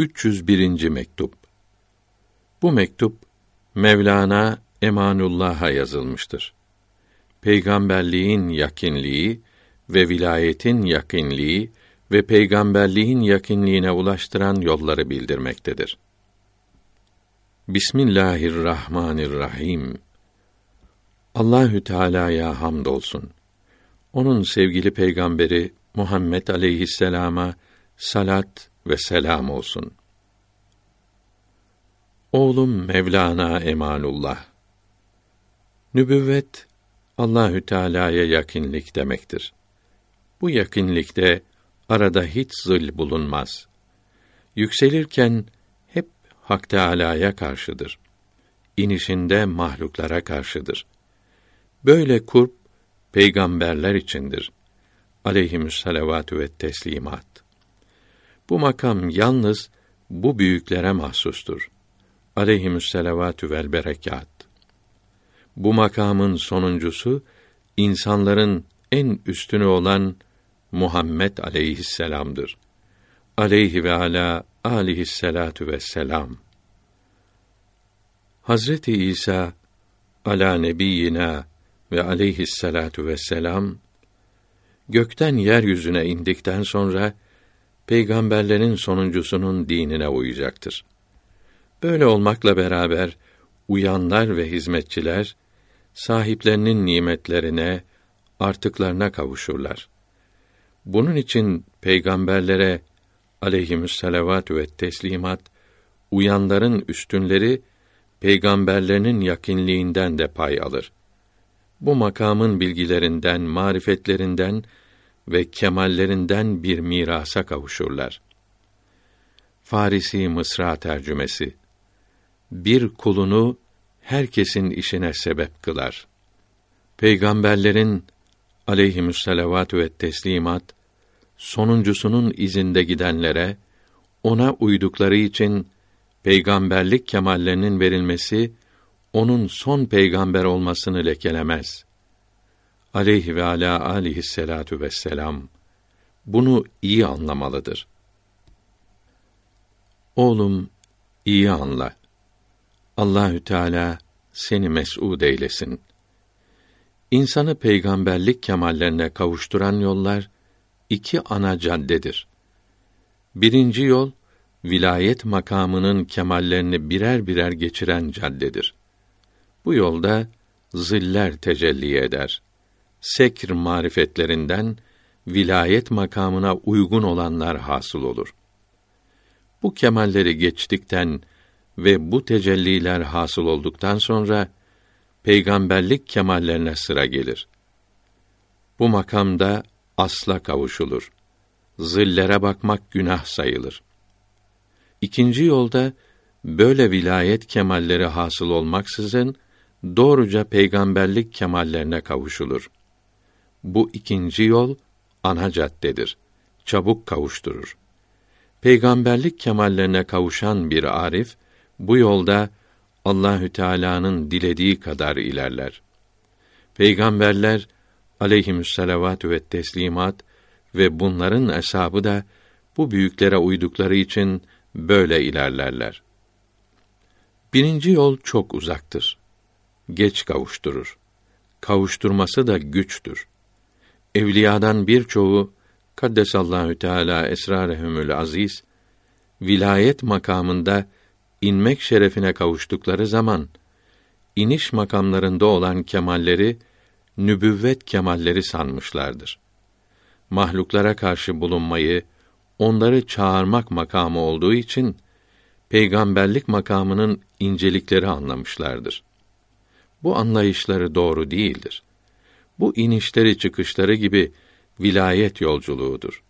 301. mektup. Bu mektup Mevlana Emanullah'a yazılmıştır. Peygamberliğin yakinliği ve vilayetin yakinliği ve peygamberliğin yakinliğine ulaştıran yolları bildirmektedir. Bismillahirrahmanirrahim. Allahü Teala'ya hamdolsun. Onun sevgili peygamberi Muhammed aleyhisselama salat ve selam olsun. Oğlum Mevlana Emanullah. Nübüvvet Allahü Teala'ya yakınlık demektir. Bu yakınlıkta arada hiç zıl bulunmaz. Yükselirken hep Hak Teâlâ'ya karşıdır. İnişinde mahluklara karşıdır. Böyle kurp peygamberler içindir. Aleyhimüsselavatü ve teslimat. Bu makam yalnız bu büyüklere mahsustur. Aleyhimüsselavatü vel berekat. Bu makamın sonuncusu insanların en üstünü olan Muhammed aleyhisselam'dır. Aleyhi ve ala aleyhisselatu vesselam. Hazreti İsa ala nebiyina ve aleyhisselatu vesselam gökten yeryüzüne indikten sonra peygamberlerin sonuncusunun dinine uyacaktır. Böyle olmakla beraber uyanlar ve hizmetçiler sahiplerinin nimetlerine, artıklarına kavuşurlar. Bunun için peygamberlere aleyhimüsselavatü ve teslimat uyanların üstünleri peygamberlerinin yakinliğinden de pay alır. Bu makamın bilgilerinden, marifetlerinden ve kemallerinden bir mirasa kavuşurlar. Farisi Mısra tercümesi bir kulunu herkesin işine sebep kılar. Peygamberlerin aleyhimüsselavatü ve teslimat sonuncusunun izinde gidenlere ona uydukları için peygamberlik kemallerinin verilmesi onun son peygamber olmasını lekelemez. Aleyhi ve ala aleyhisselatu vesselam bunu iyi anlamalıdır. Oğlum iyi anla. Allahü Teala seni mes'ud eylesin. İnsanı peygamberlik kemallerine kavuşturan yollar iki ana caddedir. Birinci yol vilayet makamının kemallerini birer birer geçiren caddedir. Bu yolda ziller tecelli eder. Sekr marifetlerinden vilayet makamına uygun olanlar hasıl olur. Bu kemalleri geçtikten ve bu tecelliler hasıl olduktan sonra peygamberlik kemallerine sıra gelir. Bu makamda asla kavuşulur. Zillere bakmak günah sayılır. İkinci yolda böyle vilayet kemalleri hasıl olmaksızın doğruca peygamberlik kemallerine kavuşulur. Bu ikinci yol ana caddedir. Çabuk kavuşturur. Peygamberlik kemallerine kavuşan bir arif bu yolda Allahü Teala'nın dilediği kadar ilerler. Peygamberler aleyhimüsselavatü ve teslimat ve bunların eshabı da bu büyüklere uydukları için böyle ilerlerler. Birinci yol çok uzaktır. Geç kavuşturur. Kavuşturması da güçtür. Evliyadan birçoğu Kaddesallahu Teala esrarehumül aziz vilayet makamında inmek şerefine kavuştukları zaman iniş makamlarında olan kemalleri nübüvvet kemalleri sanmışlardır. Mahluklara karşı bulunmayı, onları çağırmak makamı olduğu için peygamberlik makamının incelikleri anlamışlardır. Bu anlayışları doğru değildir. Bu inişleri çıkışları gibi vilayet yolculuğudur.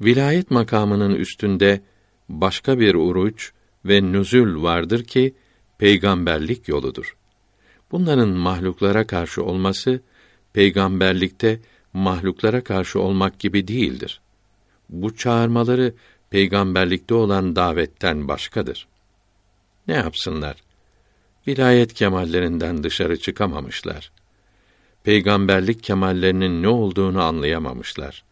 Vilayet makamının üstünde başka bir uruç ve nüzül vardır ki peygamberlik yoludur. Bunların mahluklara karşı olması peygamberlikte mahluklara karşı olmak gibi değildir. Bu çağırmaları peygamberlikte olan davetten başkadır. Ne yapsınlar? Vilayet kemallerinden dışarı çıkamamışlar. Peygamberlik kemallerinin ne olduğunu anlayamamışlar.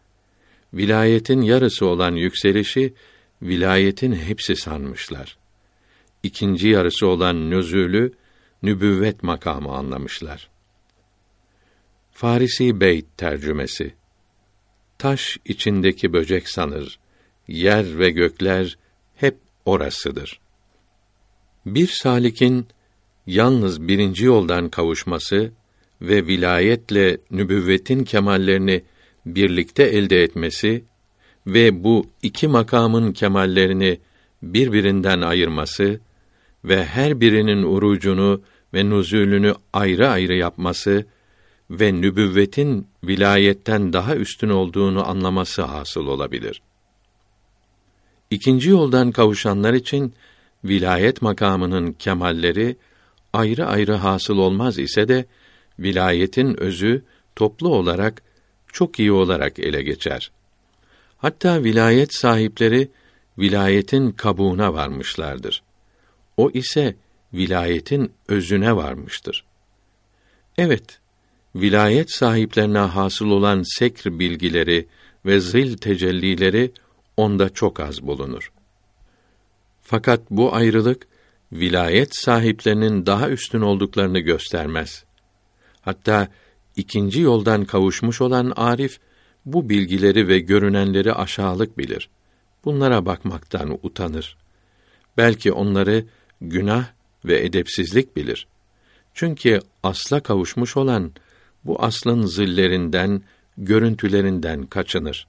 Vilayetin yarısı olan yükselişi vilayetin hepsi sanmışlar. İkinci yarısı olan nüzülü nübüvvet makamı anlamışlar. Farisi Beyt tercümesi Taş içindeki böcek sanır, yer ve gökler hep orasıdır. Bir salikin yalnız birinci yoldan kavuşması ve vilayetle nübüvvetin kemallerini birlikte elde etmesi ve bu iki makamın kemallerini birbirinden ayırması ve her birinin urucunu ve nuzulünü ayrı ayrı yapması ve nübüvvetin vilayetten daha üstün olduğunu anlaması hasıl olabilir. İkinci yoldan kavuşanlar için vilayet makamının kemalleri ayrı ayrı hasıl olmaz ise de vilayetin özü toplu olarak çok iyi olarak ele geçer. Hatta vilayet sahipleri vilayetin kabuğuna varmışlardır. O ise vilayetin özüne varmıştır. Evet, vilayet sahiplerine hasıl olan sekr bilgileri ve zil tecellileri onda çok az bulunur. Fakat bu ayrılık vilayet sahiplerinin daha üstün olduklarını göstermez. Hatta ikinci yoldan kavuşmuş olan arif bu bilgileri ve görünenleri aşağılık bilir. Bunlara bakmaktan utanır. Belki onları günah ve edepsizlik bilir. Çünkü asla kavuşmuş olan bu aslın zillerinden, görüntülerinden kaçınır.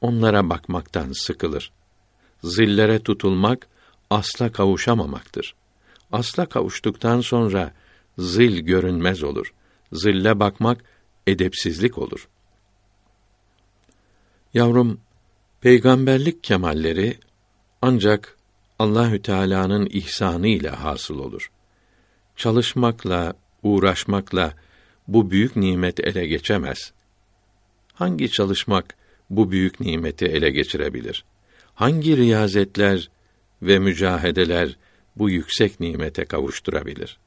Onlara bakmaktan sıkılır. Zillere tutulmak asla kavuşamamaktır. Asla kavuştuktan sonra zil görünmez olur. Zille bakmak edepsizlik olur. Yavrum, peygamberlik kemalleri ancak Allahü Teala'nın ihsanı ile hasıl olur. Çalışmakla, uğraşmakla bu büyük nimet ele geçemez. Hangi çalışmak bu büyük nimeti ele geçirebilir? Hangi riyazetler ve mücahedeler bu yüksek nimete kavuşturabilir?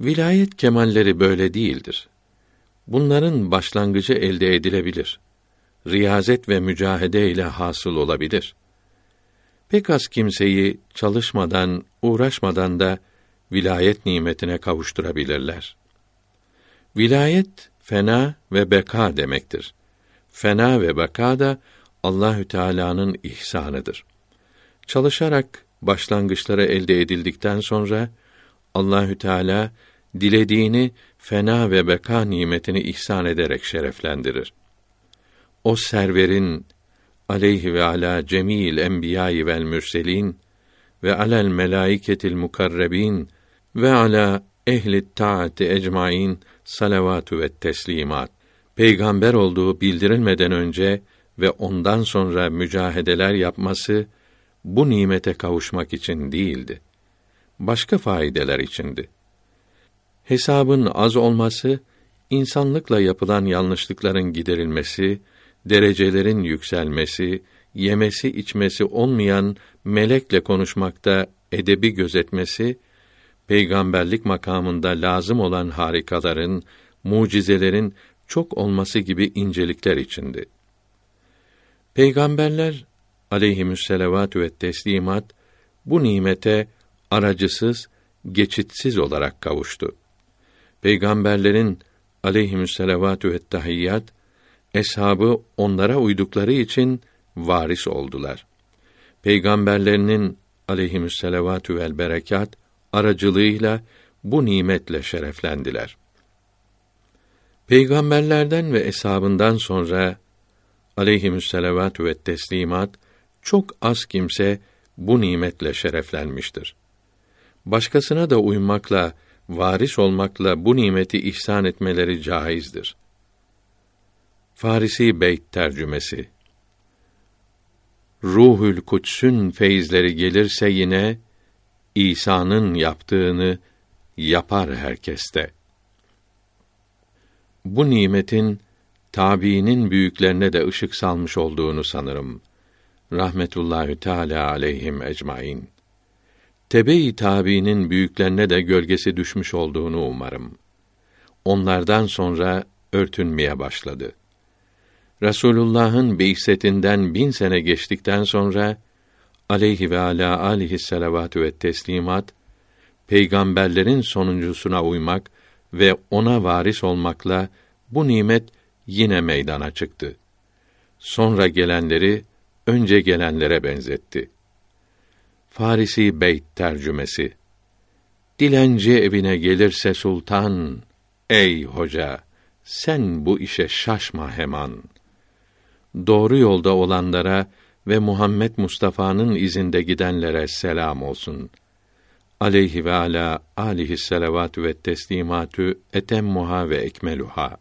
Vilayet kemalleri böyle değildir. Bunların başlangıcı elde edilebilir. Riyazet ve mücahede ile hasıl olabilir. Pek az kimseyi çalışmadan, uğraşmadan da vilayet nimetine kavuşturabilirler. Vilayet fena ve beka demektir. Fena ve beka da Allahü Teala'nın ihsanıdır. Çalışarak başlangıçları elde edildikten sonra Allahü Teala dilediğini fena ve beka nimetini ihsan ederek şereflendirir. O serverin aleyhi ve ala cemil enbiya'i vel mürselin ve alel melaiketil mukarrebin ve ala ehli taati ecmain salavatu ve teslimat. Peygamber olduğu bildirilmeden önce ve ondan sonra mücahedeler yapması bu nimete kavuşmak için değildi. Başka faydeler içindi. Hesabın az olması, insanlıkla yapılan yanlışlıkların giderilmesi, derecelerin yükselmesi, yemesi içmesi olmayan melekle konuşmakta edebi gözetmesi, peygamberlik makamında lazım olan harikaların, mucizelerin çok olması gibi incelikler içindi. Peygamberler aleyhimüsselavatü ve teslimat bu nimete aracısız, geçitsiz olarak kavuştu. Peygamberlerin aleyhimüsselavatü ve tahiyyat eshabı onlara uydukları için varis oldular. Peygamberlerinin aleyhimüsselavatü vel berekat aracılığıyla bu nimetle şereflendiler. Peygamberlerden ve eshabından sonra aleyhimüsselavatü ve teslimat çok az kimse bu nimetle şereflenmiştir. Başkasına da uymakla, varis olmakla bu nimeti ihsan etmeleri caizdir. Farisi Beyt tercümesi Ruhül Kuds'ün feyizleri gelirse yine İsa'nın yaptığını yapar herkeste. Bu nimetin tabiinin büyüklerine de ışık salmış olduğunu sanırım. Rahmetullahi Teala aleyhim ecmaîn. Tebe-i tabiinin büyüklerine de gölgesi düşmüş olduğunu umarım. Onlardan sonra örtünmeye başladı. Resulullah'ın beysetinden bin sene geçtikten sonra aleyhi ve ala alihi selavatü ve teslimat peygamberlerin sonuncusuna uymak ve ona varis olmakla bu nimet yine meydana çıktı. Sonra gelenleri önce gelenlere benzetti. Farisi Beyt tercümesi Dilenci evine gelirse sultan, ey hoca, sen bu işe şaşma hemen. Doğru yolda olanlara ve Muhammed Mustafa'nın izinde gidenlere selam olsun. Aleyhi ve ala alihi selavatü ve teslimatü etemmuha ve ekmeluha.